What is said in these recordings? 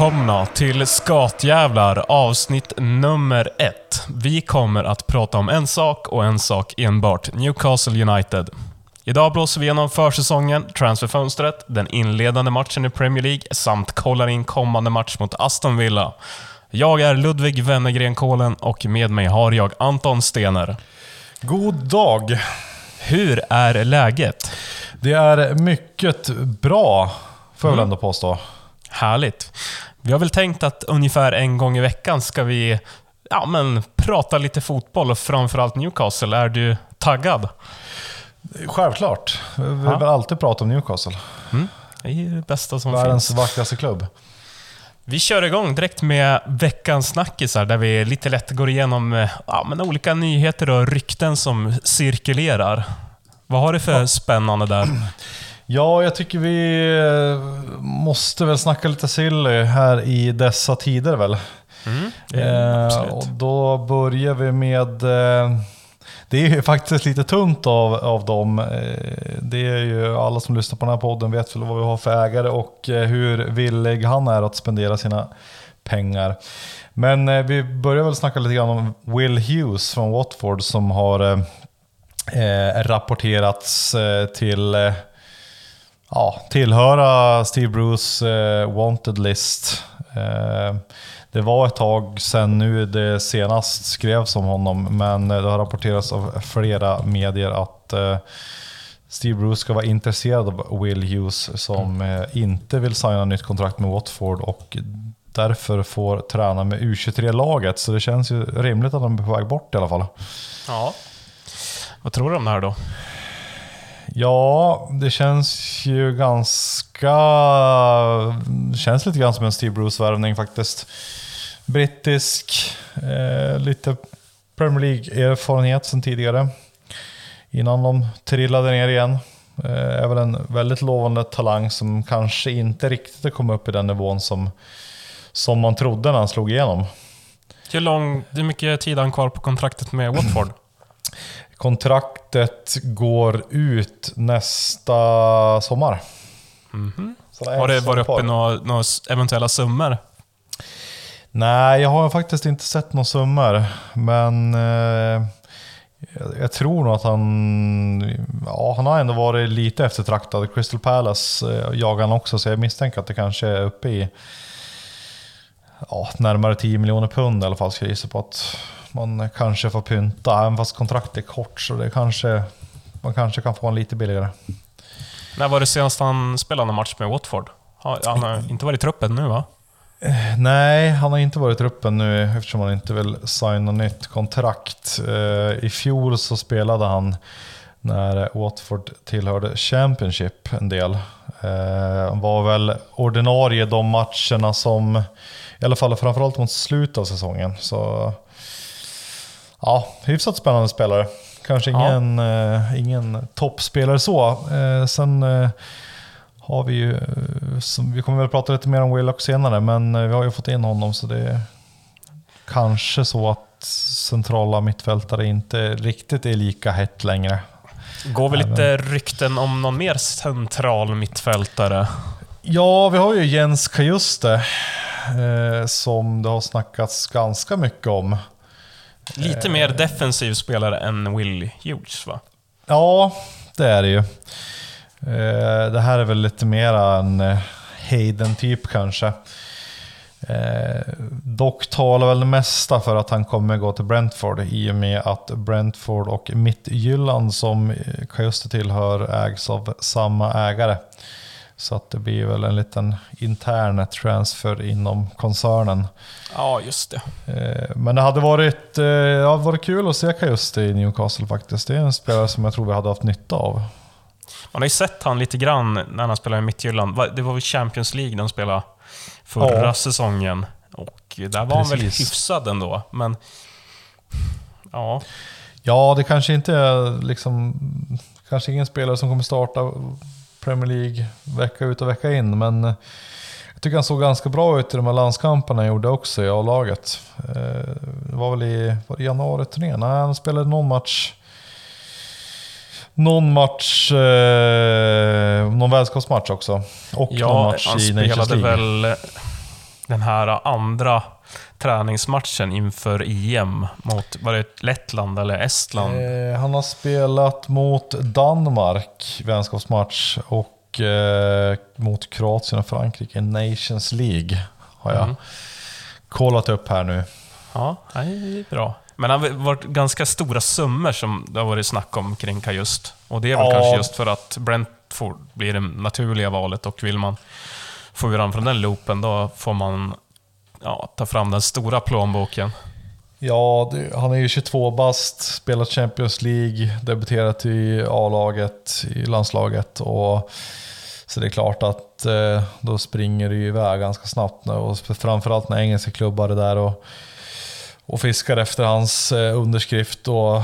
välkomna till Skatjävlar avsnitt nummer ett. Vi kommer att prata om en sak och en sak enbart. Newcastle United. Idag blåser vi igenom försäsongen, transferfönstret, den inledande matchen i Premier League samt kollar in kommande match mot Aston Villa. Jag är Ludvig Wennergren Kålen och med mig har jag Anton Stener. God dag! Hur är läget? Det är mycket bra, får jag väl ändå påstå. Härligt. Vi har väl tänkt att ungefär en gång i veckan ska vi ja, men, prata lite fotboll och framförallt Newcastle. Är du taggad? Självklart. Vi vill Ja. alltid prata om Newcastle. Det är det bästa som Världens finns. vackraste klubb. Vi kör igång direkt med veckans snackisar där vi lite lätt går igenom ja, men olika nyheter och rykten som cirkulerar. Vad har du för spännande där? Ja, jag tycker vi eh, måste väl snacka lite silly här i dessa tider väl. Mm, Eh, och då börjar vi med... Eh, det är ju faktiskt lite tunt av, av dem. Eh, det är ju alla som lyssnar på den här podden vet väl vad vi har för ägare och eh, hur villig han är att spendera sina pengar. Men vi börjar väl snacka lite grann om Will Hughes från Watford som har eh, rapporterats till ja, tillhöra Steve Bruce eh, wanted list. Eh, det var ett tag sedan nu det senast skrevs om honom, men eh, det har rapporterats av flera medier att eh, Steve Bruce ska vara intresserad av Will Hughes som eh, inte vill signa nytt kontrakt med Watford och därför får träna med U23-laget. Så det känns ju rimligt att han är på väg bort i alla fall. Ja. Vad tror du om det här då? Ja, det känns ju ganska... känns lite grann som en Steve Bruce-värvning faktiskt. Brittisk, eh, lite Premier League-erfarenhet sedan tidigare. Innan de trillade ner igen. Eh, är väl en väldigt lovande talang som kanske inte riktigt kommit upp i den nivån som, som man trodde när han slog igenom. Hur, lång, hur mycket tid har han kvar på kontraktet med Watford? Kontraktet går ut nästa sommar. Det är Har det varit uppe några, några eventuella summor? Nej, jag har faktiskt inte sett några summor. Men eh, jag, jag tror nog att han... Ja, han har ändå varit lite eftertraktad. Crystal Palace eh, jagar han också, så jag misstänker att det kanske är uppe i ja, närmare 10 miljoner pund i alla fall. Ska jag gissa på att man kanske får pynta, även fast kontraktet är kort. Så det kanske, man kanske kan få en lite billigare. När var det senast han spelade någon match med Watford? Han har inte varit i truppen nu va? Nej, han har inte varit i truppen nu eftersom han inte vill signa nytt kontrakt. Eh, I fjol så spelade han när Watford tillhörde Championship en del. Eh, Han var väl ordinarie de matcherna som, i alla fall framförallt mot slutet av säsongen. Så ja, hyfsat spännande spelare. Kanske Ja. ingen, eh, ingen toppspelare så. Eh, sen eh, har vi ju, eh, som, vi kommer väl prata lite mer om Willock senare, men eh, vi har ju fått in honom så det är kanske så att centrala mittfältare inte riktigt är lika hett längre. Går väl Även- lite rykten om någon mer central mittfältare? Ja, vi har ju Jens Kajuste eh, som det har snackats ganska mycket om. Lite mer defensiv spelare än Will Hughes va? Ja, det är det ju. Eh, det här är väl lite mera en eh, Hayden-typ kanske. Eh, dock talar väl det mesta för att han kommer gå till Brentford i och med att Brentford och Mittjylland som eh, Kajuste tillhör ägs av samma ägare. Så att det blir väl en liten intern transfer inom koncernen. Ja, just det. Eh, Men det hade varit, eh, ja, varit kul att se Kajuste i Newcastle faktiskt. Det är en spelare som jag tror vi hade haft nytta av. Man har ju sett han lite grann när han spelade i Midtjylland. Det var väl Champions League de spelade förra Ja. säsongen. Och där var han väl Precis. hyfsad ändå, men... Ja, Ja, det kanske inte är liksom, kanske ingen spelare som kommer starta Premier League vecka ut och vecka in, men jag tycker han såg ganska bra ut i de här landskamperna han gjorde också i A-laget. Eh, Det var väl i, var det januari-turnén? Nej, han spelade någon match någon match, eh, någon vänskapsmatch också. Och någon ja match han i Nations spelade League. väl... den här andra träningsmatchen inför EM mot, var det Lettland eller Estland? Eh, han har spelat mot Danmark, vänskapsmatch, och eh, mot Kroatien och Frankrike Nations League. Har jag Mm. kollat upp här nu. Ja, det är bra. Men det har varit ganska stora summor som det har varit snack om kring Kajust. Och det är väl Ja. kanske just för att Brentford blir det naturliga valet och vill man få ur honom från den loopen, då får man ja, ta fram den stora plånboken. Ja, han är ju 22 bast, spelat Champions League, debuterat i A-laget, i landslaget. Och, så det är klart att eh, då springer det ju iväg ganska snabbt. Nu, och framförallt när engelska klubbar är där och, och fiskar efter hans eh, underskrift. Och,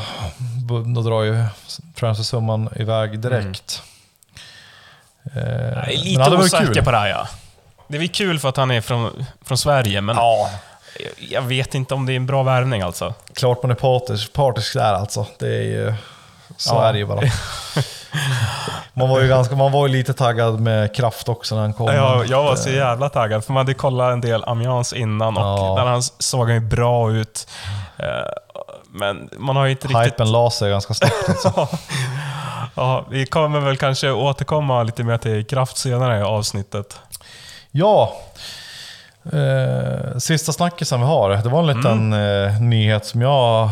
då drar ju transfersumman iväg direkt. Eh, Jag är lite osäker på det här, ja. Det är kul för att han är från, från Sverige, men Ja, jag- jag vet inte om det är en bra värvning alltså. klart man är partisk, partisk där alltså. Det är ju... Så Ja. är det ju bara. Man var ju, ganska, man var ju lite taggad med kraft också när han kom. Jag, jag var så jävla taggad, för man hade kollat en del Amiens innan och Ja. där han såg ju bra ut. Eh, Men man har ju inte riktigt... Hypen la sig ganska snabbt. Alltså. ja, vi kommer väl kanske återkomma lite mer till kraft senare i avsnittet. Ja, eh, sista snackisen vi har. Det var en liten eh, nyhet som jag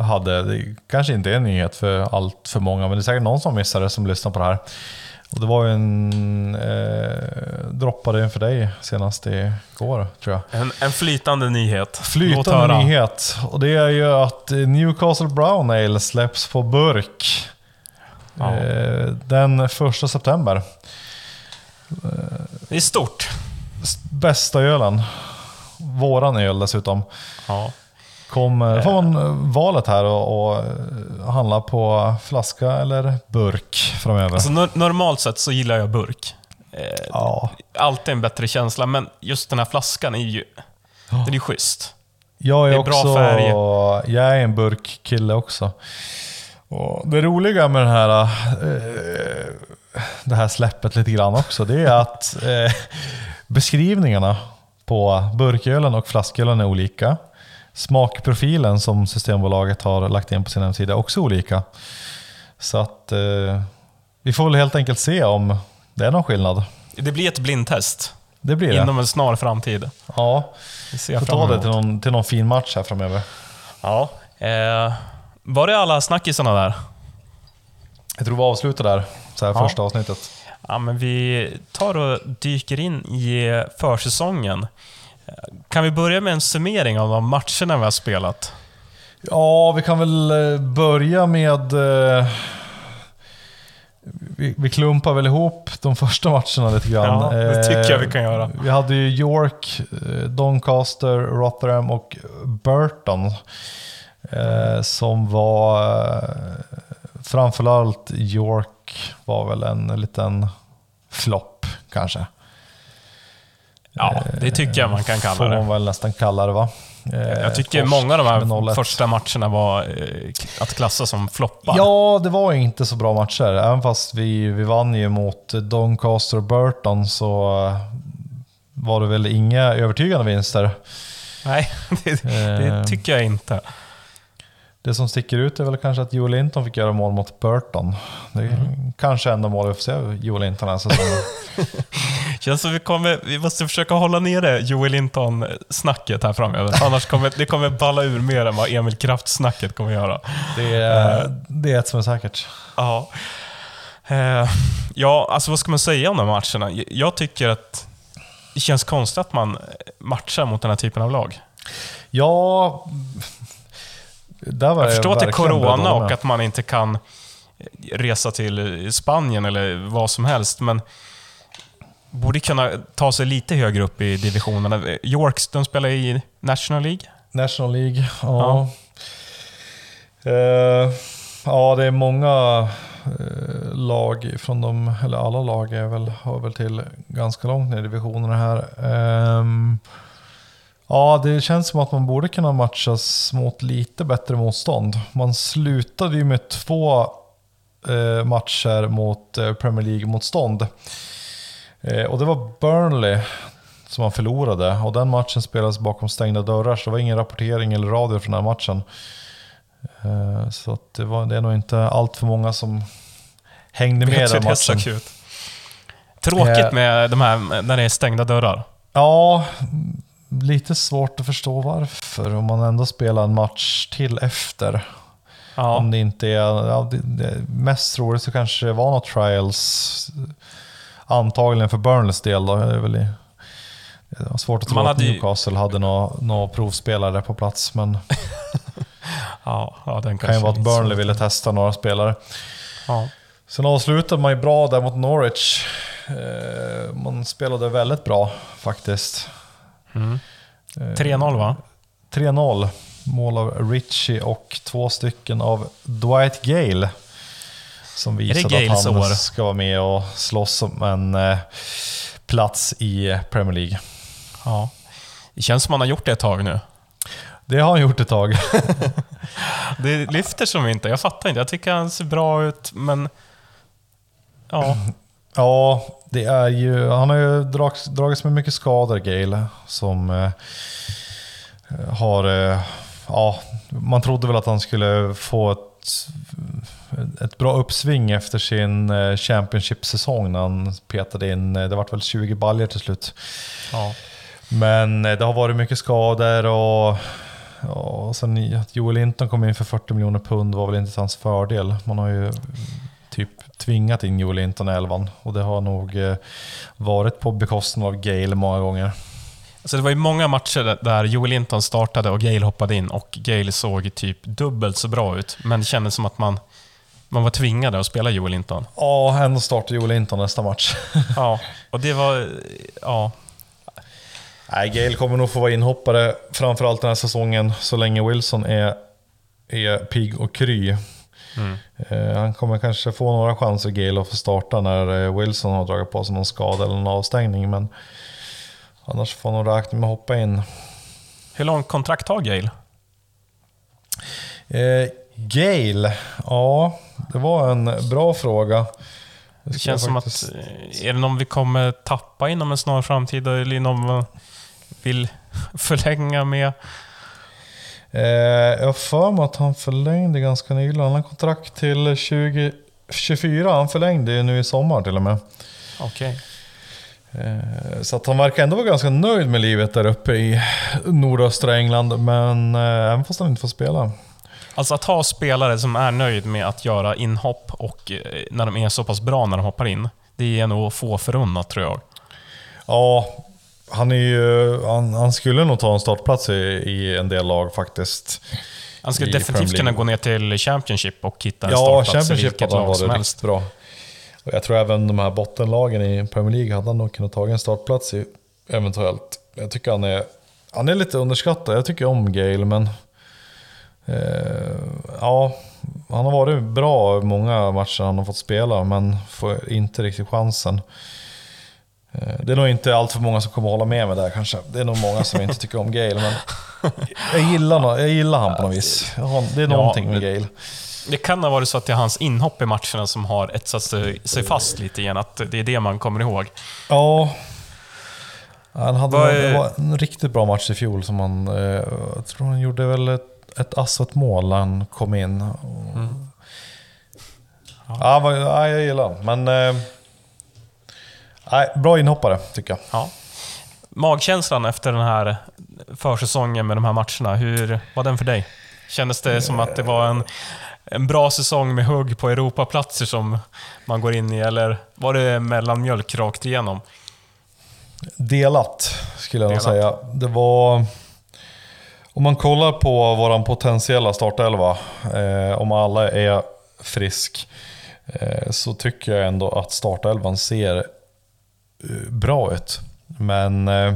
hade. Det kanske inte är en nyhet för allt för många, men det är säkert någon som missade det som lyssnar på det här. Och det var ju en... Eh, droppade inför dig senast igår, tror jag. En, en flytande nyhet. Flytande nyhet. Och det är ju att Newcastle Brown Ale släpps på burk. Ja. Eh, den första september. Det är stort. Bästa ölen. Våran öl dessutom. Ja. Får man eh, valet här och, och eh, handla på flaska eller burk framöver. Alltså, nor- normalt sett så gillar jag burk. Eh, ja. Alltid en bättre känsla, men just den här flaskan är ju... Den är ju schysst. Jag är, Det är bra också, färg. jag är en burkkille också. Och det roliga med den här, eh, det här släppet lite grann också, det är att eh, beskrivningarna på burkölen och flaskölen är olika. Smakprofilen som Systembolaget har lagt in på sin hemsida är också olika. Så att eh, vi får väl helt enkelt se om det är någon skillnad. Det blir ett blindtest Det blir det. inom en snar framtid. Ja, vi får ta det till någon, till någon fin match här framöver. Ja. Eh, var det alla snackisarna där? Jag tror vi avslutar där, så här Ja. första avsnittet. Ja, men vi tar och dyker in i försäsongen. Eh, Kan vi börja med en summering av de matcherna vi har spelat? Ja, vi kan väl eh, börja med... eh, Vi, vi klumpar väl ihop de första matcherna lite grann. Ja, det tycker jag vi kan Eh, göra. Vi hade ju York, eh, Doncaster, Rotherham och Burton. eh, Som var... eh, Framförallt York var väl en liten flopp kanske. Ja, det tycker jag man kan Får kalla man det. väl nästan kalla det va? Eh, Jag tycker torsk många av de här 0-1. första matcherna var eh, att klassa som floppar. Ja, det var inte så bra matcher. Även fast vi, vi vann ju mot Doncaster och Burton så eh, var det väl inga övertygande vinster. Nej, det, det Eh. tycker jag inte. Det som sticker ut är väl kanske att Joel Linton fick göra mål mot Burton. Det är Mm. kanske enda mål vi får se av Joel Linton den här säsongen. Känns som vi kommer, vi måste försöka hålla nere Joel Linton-snacket här framöver. Annars kommer det kommer balla ur mer än vad Emil Kraft-snacket kommer göra. Det är, det är ett som är säkert. Ja. Eh, ja, alltså vad ska man säga om de här matcherna? Jag tycker att det känns konstigt att man matchar mot den här typen av lag. Ja, där var Jag förstår att det är corona och att man inte kan resa till Spanien eller vad som helst, men borde kunna ta sig lite högre upp i divisionerna. Yorks, de spelar i National League. National League, ja. Eh, ja, det är många eh, lag från de, eller alla lag är väl, har väl till ganska långt ner i divisionerna här. Ehm, ja, det känns som att man borde kunna matchas mot lite bättre motstånd. Man slutade ju med två eh, matcher mot eh, Premier League-motstånd. Eh, och det var Burnley som man förlorade. Och den matchen spelades bakom stängda dörrar, så det var ingen rapportering eller radio från den här matchen. Så det, var, det är nog inte allt för många som hängde med i den matchen. Tråkigt med de här, när det är stängda dörrar. Ja, lite svårt att förstå varför. Om man ändå spelar en match till efter. Ja. Om det inte är... Ja, det, det, mest troligt så kanske det var något trials. Antagligen för Burnleys del då. Det är väl i, det var svårt att tro Man att hade ju- Newcastle hade några nå provspelare på plats. Men Ja, ja, den kan ju vara att Burnley ville testa några spelare. Ja. Sen avslutade man ju bra där mot Norwich. Eh, Man spelade väldigt bra faktiskt. Mm. Eh, 3-0 va? 3-0. Mål av Richie och två stycken av Dwight Gale. Som visade att han år? ska vara med och slåss om en eh, plats i Premier League. Ja. Det känns som man har gjort det ett tag nu. Det har han gjort ett tag. Det lyfter som inte. Jag fattar inte. Jag tycker han ser bra ut, men... Ja, ja, det är ju, han har ju dragits, dragits med mycket skador, Gale. Som eh, har... Eh, ja, man trodde väl att han skulle få ett, ett bra uppsving efter sin eh, Championship-säsong när han petade in, eh, det vart väl 20 baljor till slut. ja. Men eh, det har varit mycket skador och, och sen att Joel Linton kom in för 40 miljoner pund var väl inte till hans fördel. Man har ju typ tvingat in Joel Linton i elvan och det har nog eh, varit på bekostnad av Gale många gånger. Alltså det var ju många matcher där- Joel Linton startade och Gale hoppade in och Gale såg typ dubbelt så bra ut. Men det kändes som att man, man var tvingade att spela Joel Linton. Ja, ändå startar Joel Linton nästa match. Ja, och det var... Ja, Nej, Gale kommer nog få vara inhoppare framförallt den här säsongen så länge Wilson är, är pigg och kry. Mm. Eh, han kommer kanske få några chanser, Gale, att få starta när eh, Wilson har dragit på sig någon skada eller någon avstängning. Men annars får han nog räkna med att hoppa in. Hur långt kontrakt har Gale? Eh, Gale, ja, det var en bra fråga. Det ska känns jag som faktiskt- att... eh, Är det någon vi kommer tappa inom en snar framtid eller någon man vill förlänga med? Eh, jag har för mig att han förlängde ganska nyligen. Han har kontrakt till 2024. Han förlängde ju nu i sommar till och med. Okej. Eh, Så att han verkar ändå vara ganska nöjd med livet där uppe i nordöstra England. Men eh, även fast han inte får spela. Alltså att ha spelare som är nöjd med att göra inhopp och när de är så pass bra när de hoppar in, det är nog få förunnat tror jag. Ja, han, är ju, han, han skulle nog ta en startplats i, i en del lag faktiskt. Han skulle definitivt kunna gå ner till Championship och hitta en Ja, startplats i vilket lag som varit helst. bra. Och jag tror även de här bottenlagen i Premier League hade han nog kunnat ta en startplats i, eventuellt. Jag tycker han är, han är lite underskattad. Jag tycker om Gale, men... Eh, ja, han har varit bra många matcher han har fått spela, men får inte riktigt chansen. Eh, Det är nog inte allt för många som kommer hålla med mig där kanske. Det är nog många som inte tycker om Gale, men jag gillar, jag gillar han på något vis. Det är någonting med Gale. Det kan ha varit så att det är hans inhopp i matcherna som har etsat sig, fast lite igen, att det är det man kommer ihåg. Ja. Han hade en, var en riktigt bra match i fjol som han... Eh, jag tror han gjorde väl ett, ett assat mål när han kom in. Och, Mm. ja. ja, jag gillar honom. Men... Nej, bra inhoppare tycker jag. Ja. Magkänslan efter den här försäsongen med de här matcherna, hur var den för dig? Kändes det som att det var en, en bra säsong med hugg på Europaplatser som man går in i, eller var det mellanmjölk rakt igenom? Delat, skulle jag nog säga. Det var... Om man kollar på våran potentiella startelva, eh, om alla är frisk, eh, så tycker jag ändå att startelvan ser Eh, bra ut. Men eh,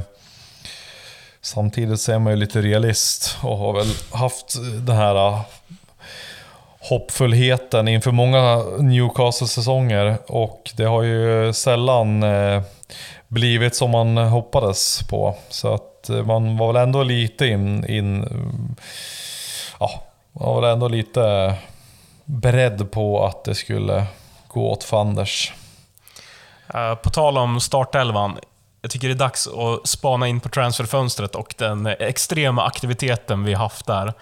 samtidigt så är man ju lite realist och har väl haft den här eh, hoppfullheten inför många Newcastle-säsonger och det har ju sällan eh, blivit som man hoppades på. Så att eh, man var väl ändå lite in... in ja, man var väl ändå lite beredd på att det skulle gå åt fanders. Eh, På tal om startelvan. Jag tycker det är dags att spana in på transferfönstret och den extrema aktiviteten vi haft där.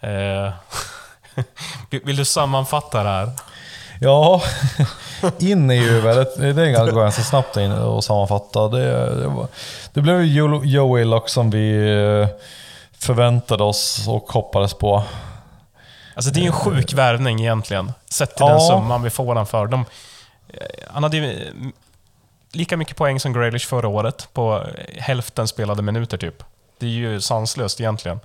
Eh, vill du sammanfatta det här? Ja, in är ju väldigt... Det går ganska snabbt in och sammanfatta. Det, det, var, det blev ju Joe Willock som vi eh, förväntade oss och hoppades på. Alltså det är ju en sjuk värvning egentligen, sett till ja. den summan vi får den för. De, han hade ju lika mycket poäng som Grealish förra året på hälften spelade minuter typ. Det är ju sanslöst egentligen.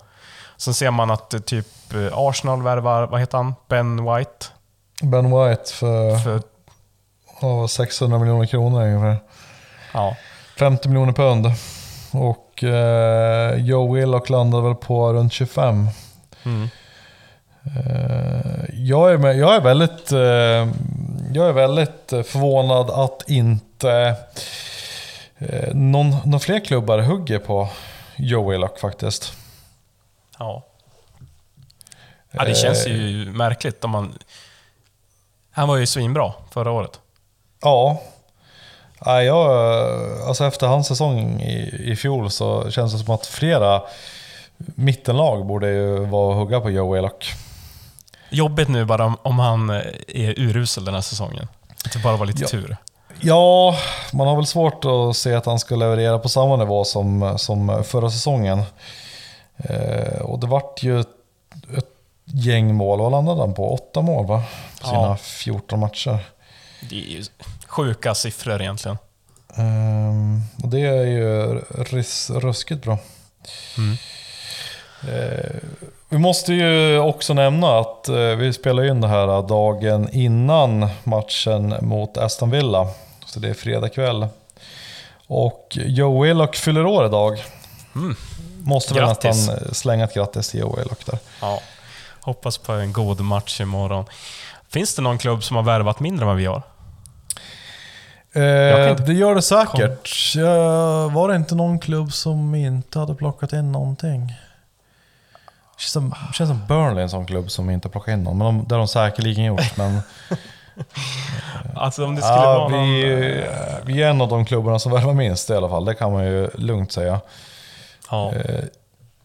Sen ser man att eh, typ Arsenal värvar, vad heter han? Ben White? Ben White för, för oh, 600 miljoner kronor ungefär. Ja. 50 miljoner pund. Och eh, Joe Willock landade väl på runt 25. Mm. Eh, jag, är med, jag, är väldigt, eh, jag är väldigt förvånad att inte eh, någon, någon fler klubbar hugger på Joe Willock faktiskt. Ja. ja det känns ju eh, märkligt om man... Han var ju svinbra förra året. Ja. Ja, jag, alltså efter hans säsong i, i fjol så känns det som att flera mittenlag borde ju vara hugga på Joe Willock. Jobbigt nu bara om, om han är urusel den här säsongen. Att det bara var lite ja. tur. Ja, man har väl svårt att se att han ska leverera på samma nivå som, som förra säsongen. Eh, och det vart ju ett, ett gäng mål. Vad landade han på? Åtta mål va? På sina ja. 14 matcher. Det är ju sjuka siffror egentligen. Um, och det är ju ruskigt bra. Mm. Uh, vi måste ju också nämna att uh, vi spelar in det här dagen innan matchen mot Aston Villa. Så det är fredag kväll. Och Joe Willock fyller år idag. Mm. Måste väl nästan slänga ett grattis till Joe Willock där. Ja. Hoppas på en god match imorgon. Finns det någon klubb som har värvat mindre än vad vi har? Eh, det gör det säkert. Kom. var det inte någon klubb som inte hade plockat in någonting? Det känns som, känns som Burnley en sån klubb som inte plockat in någon. Men de, det har de säkerligen gjort. Men, alltså om det skulle ja, vara vi, någon... vi är en av de klubbarna som värvar minst i alla fall. Det kan man ju lugnt säga. Ja. Eh,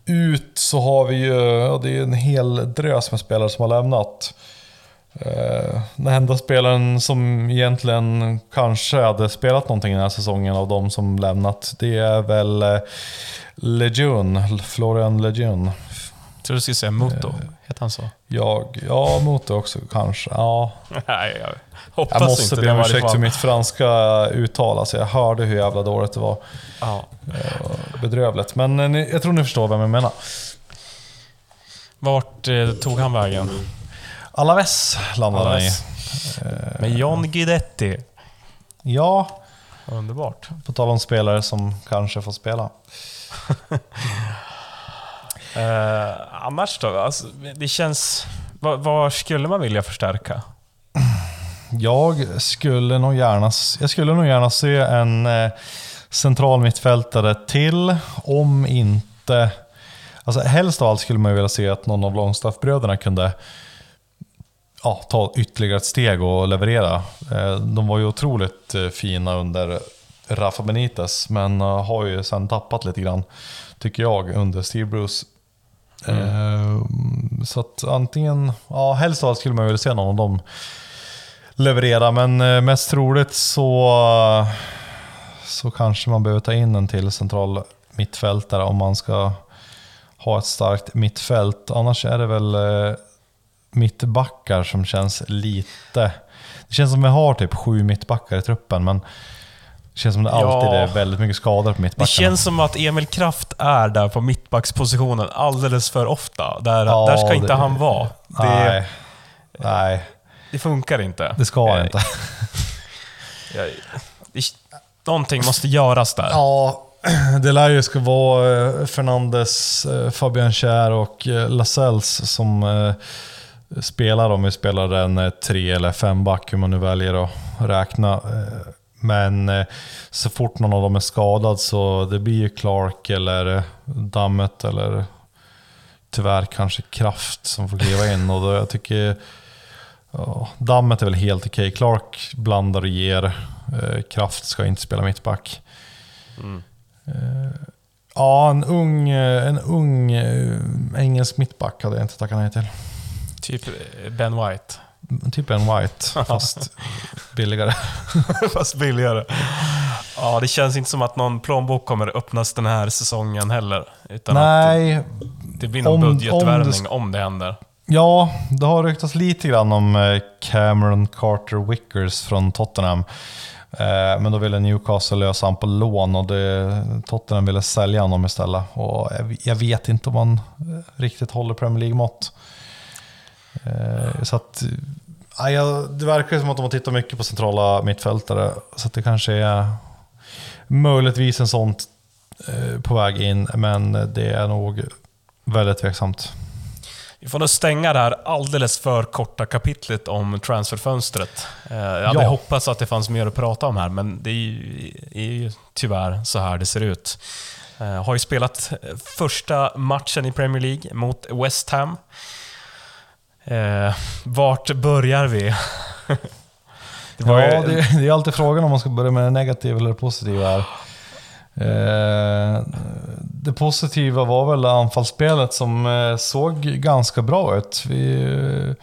ut så har vi ju, det är en hel drös med spelare som har lämnat. Eh, den enda spelaren som egentligen kanske hade spelat någonting den här säsongen av de som lämnat, det är väl eh, Lejeune, Florian Lejeune. Tror du skulle säga Muto, eh, heter han så? Jag, ja, Muto också kanske. Ja. Nej, jag hoppas jag måste inte be om ursäkt för mitt franska uttal. Alltså, jag hörde hur jävla dåligt det var. Ja. Bedrövligt. Men jag tror ni förstår vem jag menar. Vart tog han vägen? Alaves landade han i. Med John Guidetti. Ja. Underbart. På tal om spelare som kanske får spela. eh, annars då? Alltså, det känns... Vad skulle man vilja förstärka? Jag skulle nog gärna, jag skulle nog gärna se en eh, central mittfältare till, om inte... Alltså helst av allt skulle man vilja se att någon av Longstaff-bröderna kunde ja, ta ytterligare ett steg och leverera. Eh, de var ju otroligt eh, fina under Rafa Benitez, men eh, har ju sen tappat lite grann, tycker jag, under Steve Bruce. Mm. Ehm, så att antingen, ja helst av allt skulle man vilja se någon av dem leverera, men eh, mest troligt så, så kanske man behöver ta in en till central mittfältare om man ska ha ett starkt mittfält. Annars är det väl eh, mittbackar som känns lite... Det känns som vi har typ sju mittbackar i truppen, men känns som det alltid ja, är väldigt mycket skador på mittbackarna. Det känns som att Emil Kraft är där på mittbackspositionen alldeles för ofta. Där, ja, där ska inte han vara. Det, nej, nej. Det funkar inte. Det ska nej. inte. någonting måste göras där. Ja, det lär ju ska vara eh, Fernandes, eh, Fabian Kjär och eh, Lasells som spelar om vi spelar en tre eller fem back, hur man nu väljer att räkna. Eh, men eh, så fort någon av dem är skadad så det blir ju Clark eller Dammet eller tyvärr kanske Kraft som får kliva in. Och då jag tycker ja, Dammet är väl helt okej. Clark blandar och ger. Kraft ska inte spela mittback. Mm. Eh, ja, en ung, eh, en ung eh, engelsk mittback hade jag inte tackat nej till. Typ Ben White. Typ en white, fast billigare. Fast billigare. Ja, det känns inte som att någon plånbok kommer öppnas den här säsongen heller. Utan att Nej, det blir någon om- om budgetvärvning det om det, händer. ja, det har ryktats lite grann om eh, Cameron Carter Wickers från Tottenham. Eh, Men då ville Newcastle lösa honom på lån och det, Tottenham ville sälja honom istället. Och jag- jag vet inte om han eh, riktigt håller Premier League-mått. Eh, Så att, ja, jag- det verkar som att de har tittat mycket på centrala mittfältare. Så det kanske är möjligtvis en sånt eh, på väg in, men det är nog väldigt tveksamt. Vi får nog stänga det här alldeles för korta kapitlet om transferfönstret. Eh, Jag hade Ja. hoppats att det fanns mer att prata om här, men det är ju, är ju tyvärr så här det ser ut. Eh, Har ju spelat första matchen i Premier League mot West Ham. Eh, vart börjar vi? det ja, ju, det, det är alltid frågan om man ska börja med det negativa eller det positiva här. Eh, det positiva var väl anfallsspelet som eh, såg ganska bra ut. Vi eh,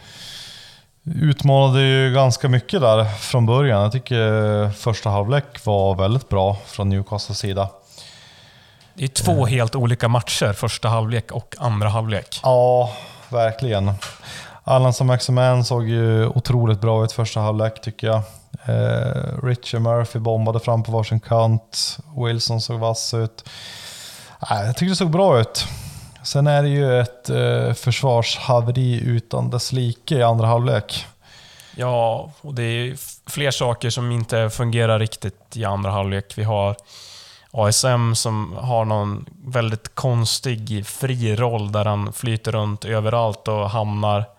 utmanade ju ganska mycket där från början. Jag tycker eh, första halvlek var väldigt bra från Newcastles sida. det är två helt olika matcher, första halvlek och andra halvlek. Ja, verkligen. Allan som Maximan såg ju otroligt bra ut första halvlek tycker jag. Eh, Richie Murphy bombade fram på varsin kant. Wilson såg vass ut. Eh, jag tycker det såg bra ut. Sen är det ju ett eh, försvarshaveri utan dess like i andra halvlek. Ja, och det är fler saker som inte fungerar riktigt i andra halvlek. Vi har ASM som har någon väldigt konstig fri roll där han flyter runt överallt och hamnar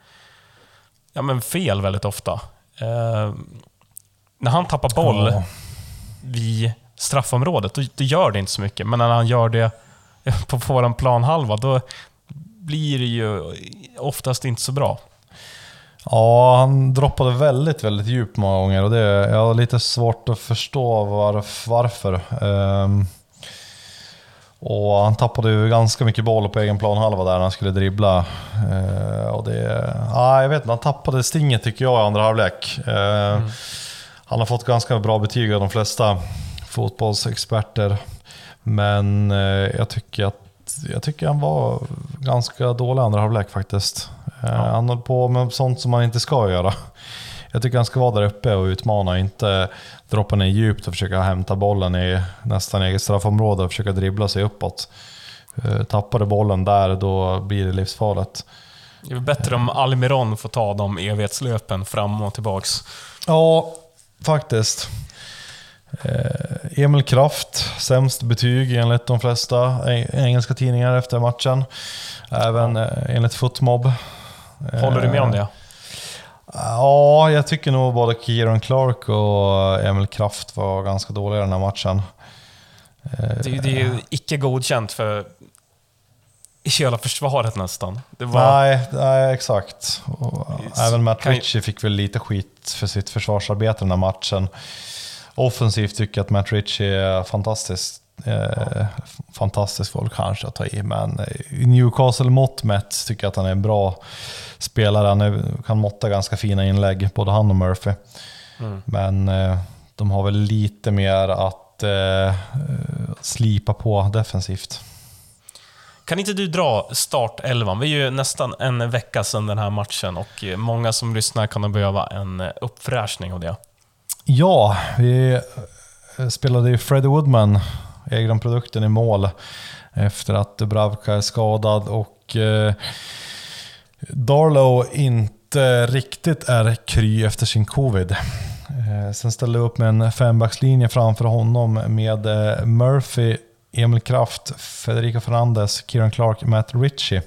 ja, men fel väldigt ofta. Eh, när han tappar boll Ja. vid straffområdet, då, då gör det inte så mycket. Men när han gör det på vår planhalva, då blir det ju oftast inte så bra. Ja, han droppade väldigt, väldigt djupt många gånger och det, jag har lite svårt att förstå varf, varför. Ehm, och han tappade ju ganska mycket boll på egen planhalva där när han skulle dribbla. Ehm, och det, ja, jag vet inte, han tappade stinget tycker jag i andra halvlek. Ehm, Han har fått ganska bra betyg av de flesta fotbollsexperter. Men eh, jag tycker att jag tycker han var ganska dålig i andra halvlek faktiskt. Eh, Ja. Han höll på med sånt som man inte ska göra. Jag tycker han ska vara där uppe och utmana, inte droppa ner djupt och försöka hämta bollen i nästan eget straffområde och försöka dribbla sig uppåt. Eh, Tappar du bollen där, då blir det livsfarligt. Det är bättre om Almiron får ta de evighetslöpen fram och tillbaks. Ja, faktiskt. Eh, Emil Kraft, sämst betyg enligt de flesta eng- engelska tidningar efter matchen. Även eh, enligt Footmob. Håller du med om det? Ja, jag tycker nog både Kieran Clark och Emil Kraft var ganska dåliga i den här matchen. Eh, Det, det är ju icke godkänt för hela försvaret nästan. Var, Nej, nej, exakt. Och även Matt Ritchie fick väl lite skit för sitt försvarsarbete den här matchen. Offensivt tycker jag att Matt Ritchie är fantastisk. Eh, fantastisk folk kanske att ta i, men i Newcastle mått mätt tycker jag att han är en bra spelare. Han är, kan måtta ganska fina inlägg, både han och Murphy. Mm. Men eh, de har väl lite mer att eh, slipa på defensivt. Kan inte du dra startelvan? Vi är ju nästan en vecka sedan den här matchen och eh, många som lyssnar kan behöva en eh, uppfräschning av det. Ja, vi eh, spelade ju Freddie Woodman, egna produkten i mål, efter att Dubravka är skadad och eh, Darlow inte riktigt är kry efter sin covid. Eh, sen ställde vi upp med en fembackslinje framför honom med eh, Murphy, Emil Kraft, Federico Fernandez, Kieran Clark, Matt Ritchie.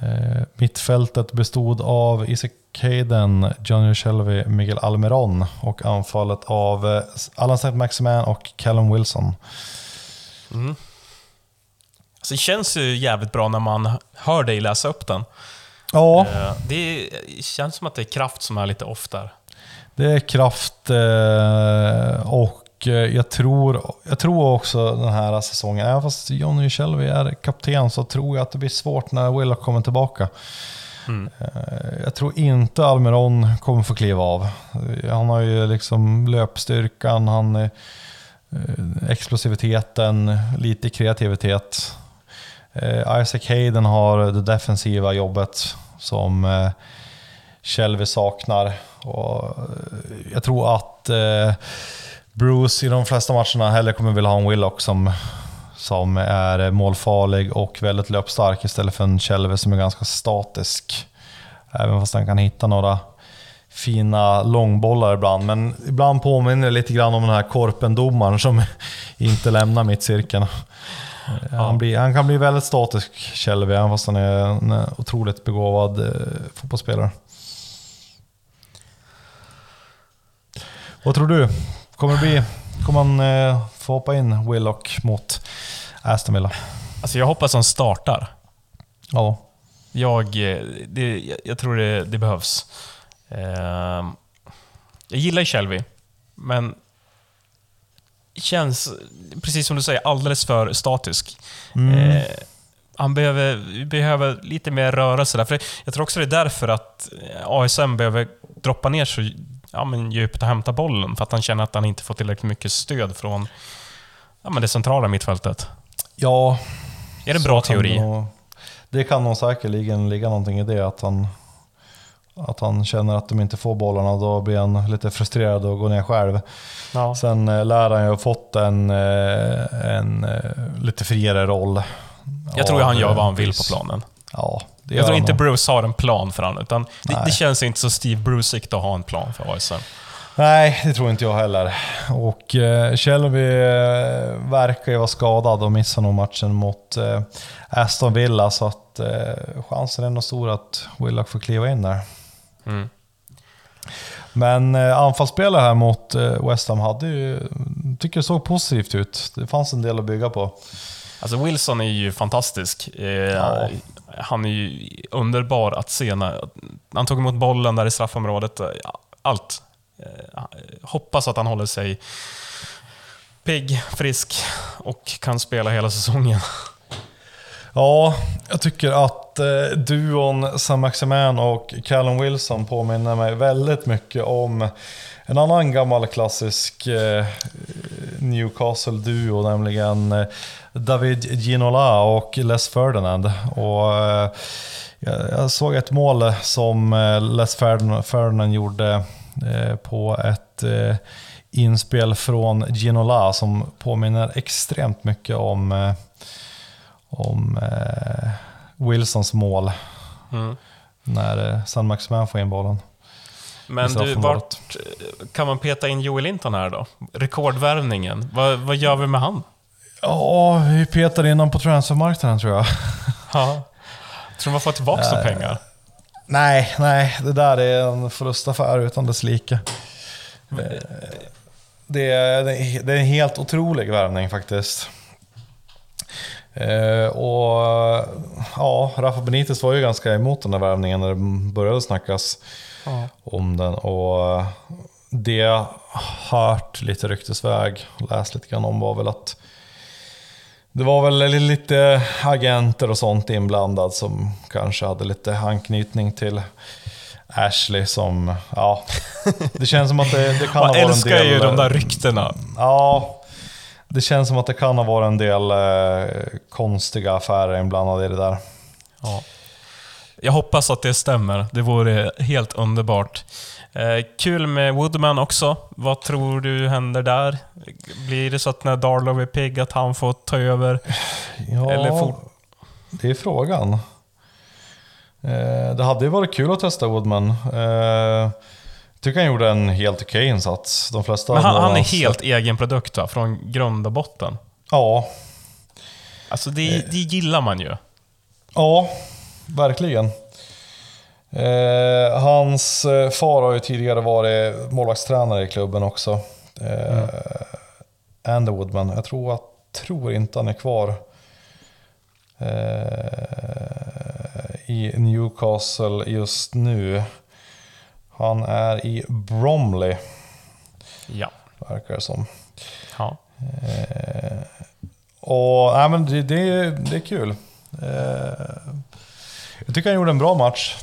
Eh, mittfältet bestod av Isak Hayden, Johnny Shelby, Miguel Almiron och anfallet av eh, Alan St. Maximan och Callum Wilson. Mm. Alltså, det känns ju jävligt bra när man hör dig läsa upp den. Ja, Eh, Det känns som att det är kraft som är lite off där. det är kraft eh, och jag tror, jag tror också den här säsongen, även fast Johnny Shelby är kapten, så tror jag att det blir svårt när Willock kommer tillbaka. Mm. Eh, jag tror inte Almiron kommer få kliva av. Eh, han har ju liksom löpstyrkan, han, eh, explosiviteten, lite kreativitet. Isaac Hayden har det defensiva jobbet som Shelby saknar. Och jag tror att Bruce i de flesta matcherna hellre kommer vilja ha en Willock som, som är målfarlig och väldigt löpstark istället för en Shelby som är ganska statisk. Även fast han kan hitta några fina långbollar ibland. Men ibland påminner det lite grann om den här korpendomaren som inte lämnar mittcirkeln. Han, blir, han kan bli väldigt statisk, Shelby, även fast han är en otroligt begåvad eh, fotbollsspelare. Vad tror du? Kommer, det bli, kommer han eh, få hoppa in Willock mot Aston Villa? Alltså jag hoppas han startar. Ja. Jag, eh, det, jag tror det, det behövs. Eh, jag gillar Shelby, men känns, precis som du säger, alldeles för statisk. Mm. Eh, han behöver, behöver lite mer rörelse där. För jag tror också det är därför att ASM behöver droppa ner så ja, men djupt och hämta bollen. För att han känner att han inte får tillräckligt mycket stöd från ja, men det centrala mittfältet. ja, Är det en bra teori? Det, nog, det kan nog säkerligen ligga någonting i det. Att han, att han känner att de inte får bollarna. Då blir han lite frustrerad och går ner själv. Ja. Sen eh, lär han ju ha fått en, eh, en eh, lite friare roll. Jag tror han gör vad han vill på planen. Ja, Jag tror inte. Bruce har en plan för honom, utan det, det känns inte så Steve Bruceigt att ha en plan för ASM. Nej, det tror inte jag heller. Och eh, Shelby eh, verkar ju vara skadad och missar nog matchen mot eh, Aston Villa, så att eh, chansen är nog stor att Willock får kliva in där. Mm. Men eh, anfallsspelare här mot eh, West Ham hade ju, tycker det såg positivt ut. Det fanns en del att bygga på. Alltså Wilson är ju fantastisk. Eh, Ja. Han är ju underbar att se när han tog emot bollen där i straffområdet. Eh, allt. Eh, hoppas att han håller sig pigg, frisk och kan spela hela säsongen. Ja, jag tycker att eh, duon Sam Maximan och Callum Wilson påminner mig väldigt mycket om en annan gammal klassisk eh, Newcastle-duo, nämligen eh, David Ginola och Les Ferdinand. Och, eh, jag, såg ett mål som eh, Les Ferdinand, gjorde på ett inspel från Ginola som påminner extremt mycket om om Wilsons mål Mm. när San Maximan får in bollen. Men du, vart kan man peta in Joel Linton här då? Rekordvärvningen. Vad, vad gör vi med han? Ja, vi petar in honom på transfermarknaden tror jag. Ja. Tror man får tillbaka några pengar? Nej, nej, det där är en förlustaffär utan dess like. Det är, det är en helt otrolig värvning faktiskt. Eh, och ja, Rafa Benitez var ju ganska emot den där värvningen när det började snackas Ja. om den. Och det jag hört lite ryktesväg, läst lite grann om var väl att det var väl lite agenter och sånt inblandad som kanske hade lite anknytning till Ashley som, ja, det känns som att det, det kan ha Man varit en älskar del... ju de där ryktena. Ja, det känns som att det kan ha varit en del eh, konstiga affärer inblandade i det där. Ja. Jag hoppas att det stämmer. Det vore helt underbart. Eh, kul med Woodman också. Vad tror du händer där? Blir det så att när Darlow är pigg att han får ta över? Ja, Eller fort- det är frågan. Eh, det hade ju varit kul att testa Woodman. Eh, tycker han gjorde en helt okej insats. De flesta Men han, han är helt egen produkt va? Från grund och botten. Ja, Alltså det, det gillar man ju. ja, verkligen. Eh, hans eh, far har ju tidigare varit målvaktstränare i klubben också. Eh, Andy Woodman. Jag tror, att, tror inte han är kvar eh, i Newcastle just nu. Han är i Bromley, Ja. verkar det som. Eh, och nej, men det, det, det är kul. Eh, jag tycker han gjorde en bra match.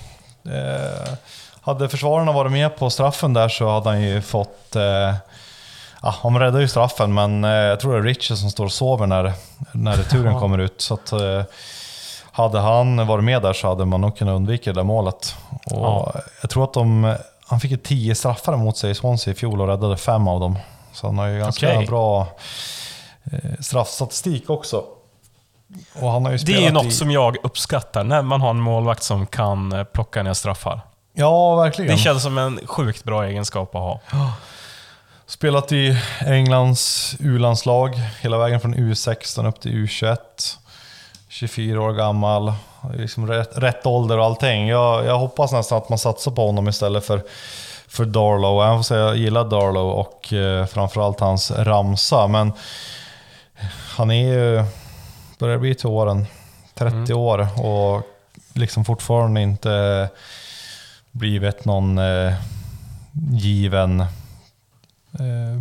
Eh, hade försvararna varit med på straffen där så hade han ju fått... Eh, ja, han räddade ju straffen, men eh, jag tror det är Richie som står och sover när, när returen Ja. kommer ut. Så att, eh, hade han varit med där så hade man nog kunnat undvika det där målet. Och Ja. Jag tror att de, han fick ju tio straffar mot sig i Swansea i fjol och räddade fem av dem. Så han har ju ganska Okej. bra straffstatistik också. Och han har ju Det är ju något i... som jag uppskattar, när man har en målvakt som kan eh, plocka ner straffar. Ja, verkligen. Det känns som en sjukt bra egenskap att ha. Spelat i Englands U-landslag hela vägen från U16 upp till U21. 24 år gammal, liksom rätt, rätt ålder och allting. Jag, jag hoppas nästan att man satsar på honom istället för, för Darlow. Även fast jag gillar Darlow och eh, framförallt hans ramsa. Men han är ju, börjar bli till åren, 30 år och liksom fortfarande inte blivit någon eh, given eh,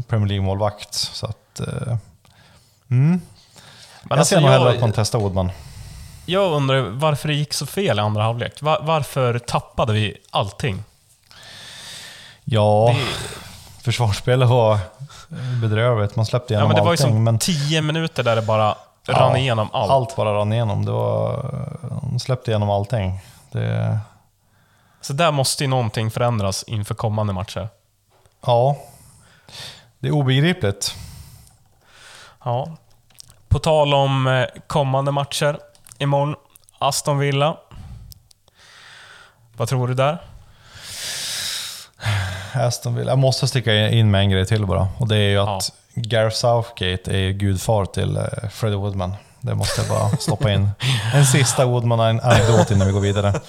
Premier League-målvakt. Så att... Eh, mm. Men jag alltså, ser nog hellre att man testar Woodman. Jag undrar varför det gick så fel i andra halvlek. Va- varför tappade vi allting? Ja, Det- försvarsspelet var bedrövligt. Man släppte Ja, igenom men det var ju allting. som men tio minuter där det bara Ja, rann igenom allt. allt bara rann igenom. Det var, de släppte igenom allting. Det, Så där måste ju någonting förändras inför kommande matcher. ja, det är obegripligt. Ja. På tal om eh, kommande matcher. Imorgon, Aston Villa. Vad tror du där? Aston Villa. Jag måste sticka in med en grej till bara. Och det är ju att Gareth Southgate är gudfar till eh, Freddie Woodman. Det måste jag bara stoppa in. En sista Woodman-anekdot innan vi går vidare.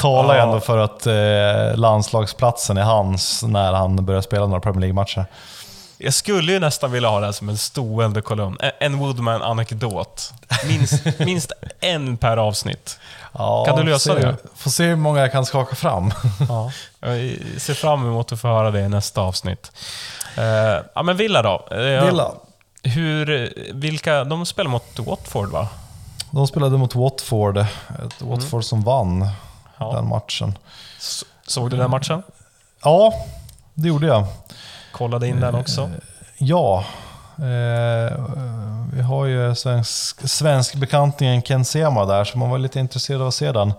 Talar ju Ja. ändå för att eh, landslagsplatsen är hans när han börjar spela några Premier League-matcher. Jag skulle ju nästan vilja ha det här som en stående kolumn. En- En Woodman-anekdot. Minst, minst en per avsnitt. Ja, Kan du lösa se, det? Får se hur många jag kan skaka fram. Ja. Jag ser fram emot att få höra det i nästa avsnitt. Eh, ja, men Villa då? Eh, Villa. Hur, vilka, de spelar mot Watford va? De spelade mot Watford. Ett Watford som vann Ja. den matchen. Såg du den matchen? Ja, det gjorde jag. Kollade in den också? Ja. Eh, vi har ju svensk, svensk bekantingen Ken Sema där, så man var lite intresserad av att se den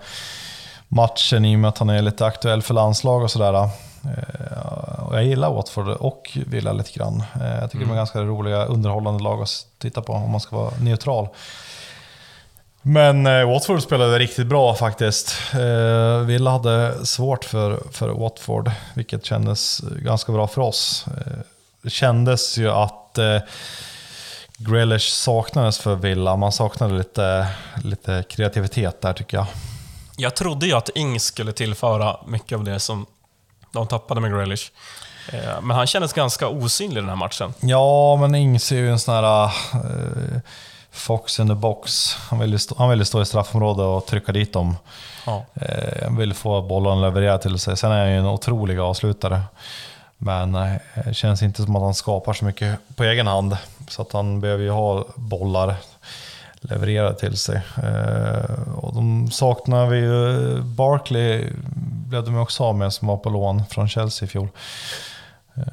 matchen i och med att han är lite aktuell för landslag och sådär. Eh, jag gillar Watford och Villa lite grann. Eh, jag tycker de är ganska roliga, underhållande lag att titta på om man ska vara neutral. Men eh, Watford spelade riktigt bra faktiskt. Eh, Villa hade svårt för, för Watford, vilket kändes ganska bra för oss. Eh, det kändes ju att eh, Grealish saknades för Villa. Man saknade lite, lite kreativitet där tycker jag. Jag trodde ju att Ings skulle tillföra mycket av det som de tappade med Grealish. Eh, Men han kändes ganska osynlig den här matchen. Ja, men Ings är ju en sån här eh, fox in the box. Han vill, stå, han vill stå i straffområdet och trycka dit dem. Ja. Eh, Han vill få bollen levererad till sig. Sen är han ju en otrolig avslutare. Men eh, det känns inte som att han skapar så mycket på egen hand. Så att han behöver ju ha bollar levererade till sig. Eh, Och de saknar vi ju. Barkley blev de ju också av med som var på lån från Chelsea i fjol. Eh,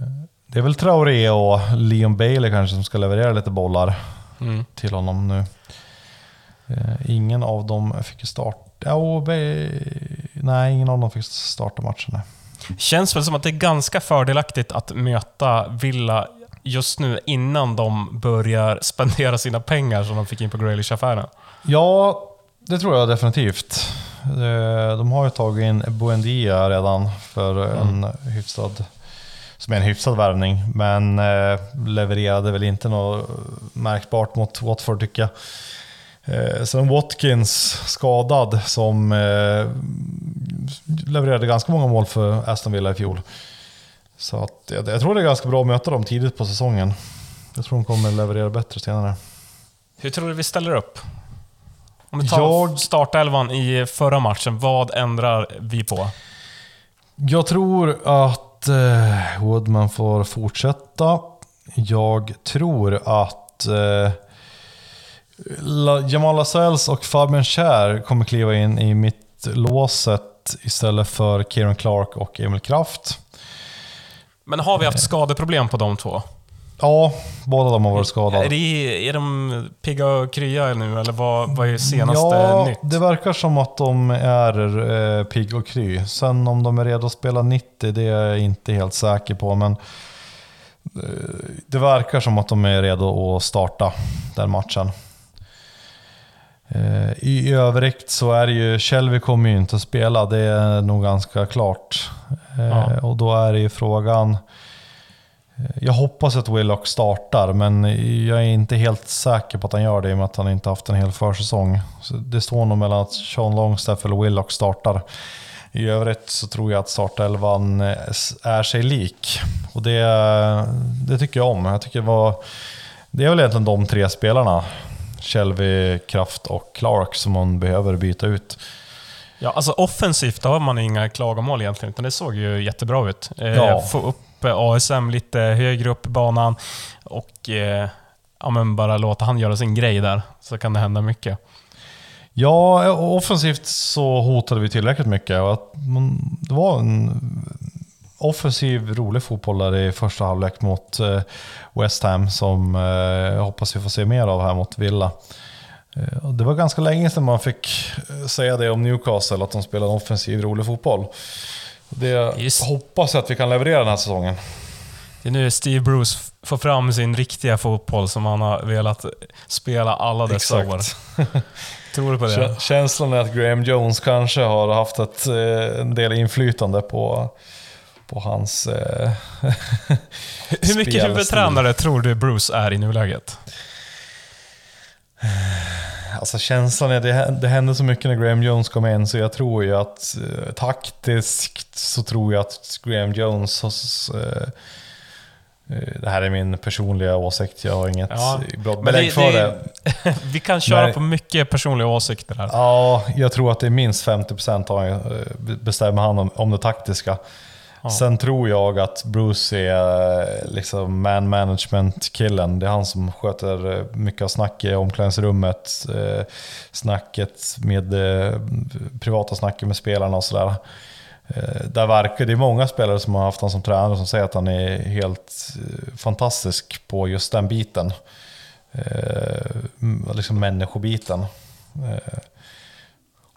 Det är väl Traoré och Leon Bailey kanske som ska leverera lite bollar Mm. till honom nu. Eh, Ingen av dem fick start. Be- nej, ingen av dem fick starta matchen. nej. Känns väl som att det är ganska fördelaktigt att möta Villa just nu innan de börjar spendera sina pengar som de fick in på Grealish-affären. Ja, det tror jag definitivt. Eh, De har ju tagit in Buendia redan för en hyfsad, som är en hyfsad värvning. Men eh, levererade väl inte något märkbart mot Watford tycker jag. Eh, Sen Watkins skadad som eh, levererade ganska många mål för Aston Villa i fjol. Så att, jag, jag tror det är ganska bra att möta dem tidigt på säsongen. Jag tror de kommer leverera bättre senare. Hur tror du vi ställer upp? Om vi tar Jag- startelvan i förra matchen, vad ändrar vi på? Jag tror att eh, Woodman får fortsätta. jag tror att eh, Jamal Lascelles och Fabian Schär kommer kliva in i mittlåset istället för Kieran Clark och Emil Kraft. Men har vi haft skadeproblem på de två? Ja, båda de har varit skadade. Är, det, är de pigga och krya nu, eller vad, vad är senaste ja, nytt? det verkar som att de är eh, pigg och kry. Sen om de är redo att spela 90, det är jag inte helt säker på. Men eh, det verkar som att de är redo att starta den matchen. Eh, I övrigt så är det ju, Shelby kommer ju inte att spela, det är nog ganska klart. Eh, Ja. Och då är det ju frågan, eh, jag hoppas att Willock startar, men jag är inte helt säker på att han gör det i och med att han inte haft en hel försäsong. Så det står nog mellan att Sean Longstaff eller Willock startar. I övrigt så tror jag att startelvan är sig lik. Och det, det tycker jag om. Jag tycker det, var, det är väl egentligen de tre spelarna, Shelby, Kraft och Clark, som man behöver byta ut. Ja, alltså offensivt har man inga klagomål egentligen, utan det såg ju jättebra ut. Eh, Ja. Få upp eh, ASM lite högre upp i banan och eh, ja, men bara låta han göra sin grej där, så kan det hända mycket. Ja, offensivt så hotade vi tillräckligt mycket. Det var en offensiv, rolig fotboll där i första halvlek mot eh, West Ham som eh, jag hoppas vi får se mer av här mot Villa. Eh, Det var ganska länge sedan man fick säga det om Newcastle, att de spelar en offensiv, rolig fotboll. Det Just. hoppas jag att vi kan leverera den här säsongen. Det är nu Steve Bruce får fram sin riktiga fotboll som han har velat spela alla dessa år. Tror du på det? Kä- Känslan är att Graham Jones kanske har haft ett, en del inflytande på, på hans... Eh, Hur mycket huvudtränare tror du Bruce är i nuläget? Alltså känslan är, det, det hände så mycket när Graham Jones kom in så jag tror ju att eh, taktiskt så tror jag att Graham Jones har, eh, eh, det här är min personliga åsikt, jag har inget Ja, bra men belägg för det- det. Vi kan köra Nej. på mycket personliga åsikter här. Ja, jag tror att det är minst 50% har, eh, bestämmer han om, om det taktiska. Ja. Sen tror jag att Bruce är eh, liksom man management-killen. Det är han som sköter eh, mycket av snacket i omklädningsrummet. Eh, snacket med privata snacket med spelarna och sådär. Där verkar, det är många spelare som har haft honom som tränare som säger att han är helt fantastisk på just den biten. Eh, Liksom människobiten.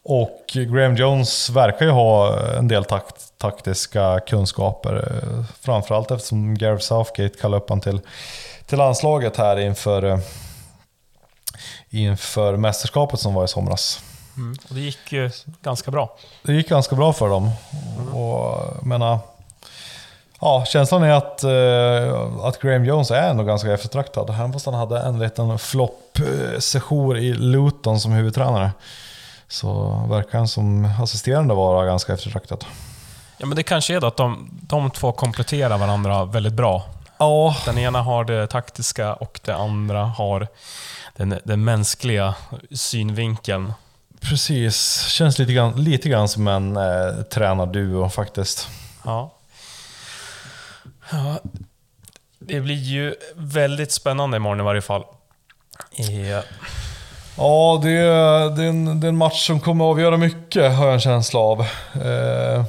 Och Graham Jones verkar ju ha en del takt, taktiska kunskaper. eh, Framförallt eftersom Gareth Southgate kallade upp honom till, till landslaget här inför, eh, inför mästerskapet som var i somras. Mm. Och det gick ju ganska bra. Det gick ganska bra för dem. Och, jag menar, ja, känslan är att, eh, att Graham Jones är ändå ganska eftertraktad. Även fast han hade en liten flopp-session i Luton som huvudtränare. Så verkar han som assisterande vara ganska eftertraktad. Ja, men det kanske är då att de, de två kompletterar varandra väldigt bra. Ja, Den ena har det taktiska och det andra har den, den mänskliga synvinkeln. precis. Känns lite grann, lite grann som en eh, tränarduo faktiskt. Ja. ja. Det blir ju väldigt spännande imorgon i varje fall. Eh, Ja, det är, det, är en, det är en match som kommer att avgöra mycket, har jag en känsla av. Eh, eh,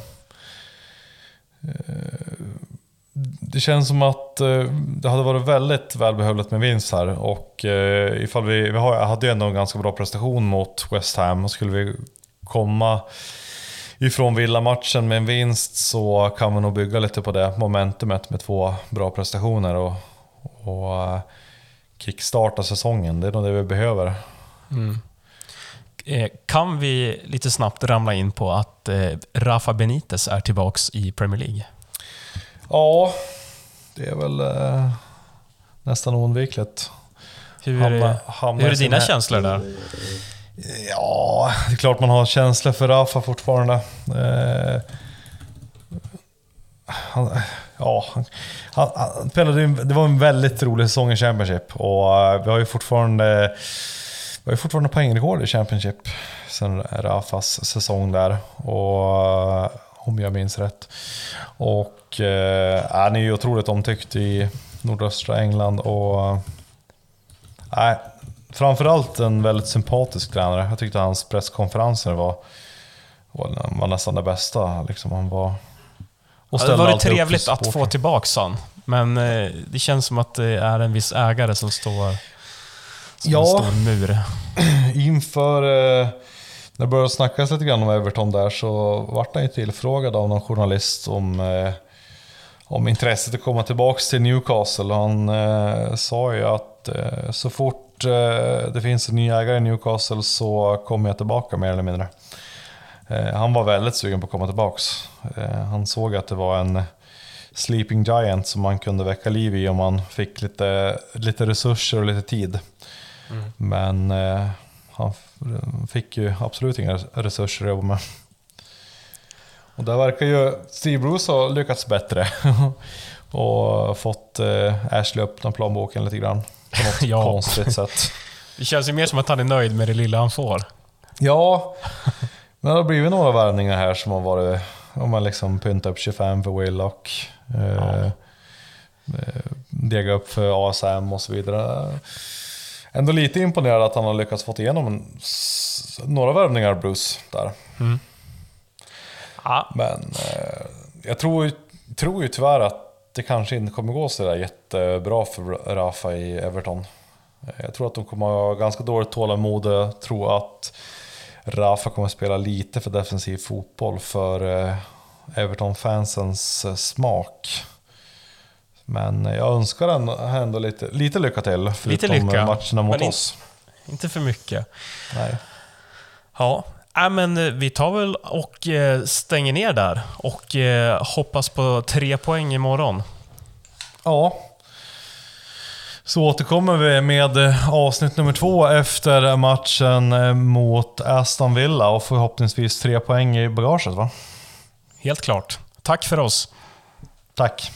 det känns som att eh, det hade varit väldigt välbehövligt med vinst här. Och eh, ifall vi, vi hade ju ändå en ganska bra prestation mot West Ham. Och skulle vi komma ifrån Villa-matchen med en vinst så kan vi nog bygga lite på det momentumet med två bra prestationer. Och, och eh, kickstarta säsongen. Det är nog det vi behöver mm. eh, kan vi lite snabbt ramla in på att eh, Rafa Benitez är tillbaks i Premier League? Ja, det är väl eh, nästan oundvikligt. Hur, Hamna- hamna hur är dina känslor där? Ja, det är klart man har känslor för Rafa fortfarande. Eh, han, ja, han, han, det var en väldigt rolig säsong i Championship och vi har ju fortfarande, vi har fortfarande poängrekord i Championship sen Rafas säsong där. Och, eh, om jag minns rätt. Och eh, han är ju otroligt omtyckt i, nordöstra England. Och, nej, framförallt en väldigt sympatisk tränare. Jag tyckte hans presskonferenser var, var, var nästan det bästa. Liksom, han var, och ja, det var det trevligt att få tillbaka han. Men eh, det känns som att det är en viss ägare som står som ja, en stor mur. Inför... Eh, när det började snackas lite grann om Everton där så vart han ju tillfrågad av någon journalist om, eh, om intresset att komma tillbaka till Newcastle. Han eh, sa ju att eh, så fort eh, det finns en ny ägare i Newcastle så kommer jag tillbaka mer eller mindre. Eh, han var väldigt sugen på att komma tillbaka. Eh, han såg att det var en sleeping giant som man kunde väcka liv i om man fick lite, lite resurser och lite tid. Mm. Men han fick ju absolut inga resurser att jobba med. Och där verkar ju Steve Bruce ha lyckats bättre. och fått eh, Ashley öppna plånboken lite grann. På något ja. konstigt sätt. Det känns ju mer som att han är nöjd med det lilla han får. Ja, men det har blivit några värvningar här som har varit... Om man liksom pyntat upp 25 för Willock. Eh, ja. Eh, upp för ASM och så vidare ändå lite imponerad att han har lyckats få igenom några värvningar, Bruce, där. Mm. Ja. Men eh, jag tror, tror ju tyvärr att det kanske inte kommer gå så där jättebra för Rafa i Everton. Jag tror att de kommer ha ganska dåligt tålamod. Jag tror att Rafa kommer spela lite för defensiv fotboll för eh, Everton-fansens eh, smak. Men jag önskar ändå lite, lite lycka till, förutom lite lycka, matcherna mot oss. Inte för mycket. Nej. Ja, äh, men eh, vi tar väl och eh, stänger ner där och eh, hoppas på tre poäng imorgon. Ja. Så återkommer vi med avsnitt nummer två efter matchen mot Aston Villa och förhoppningsvis tre poäng i bagaget va? Helt klart. Tack för oss. Tack.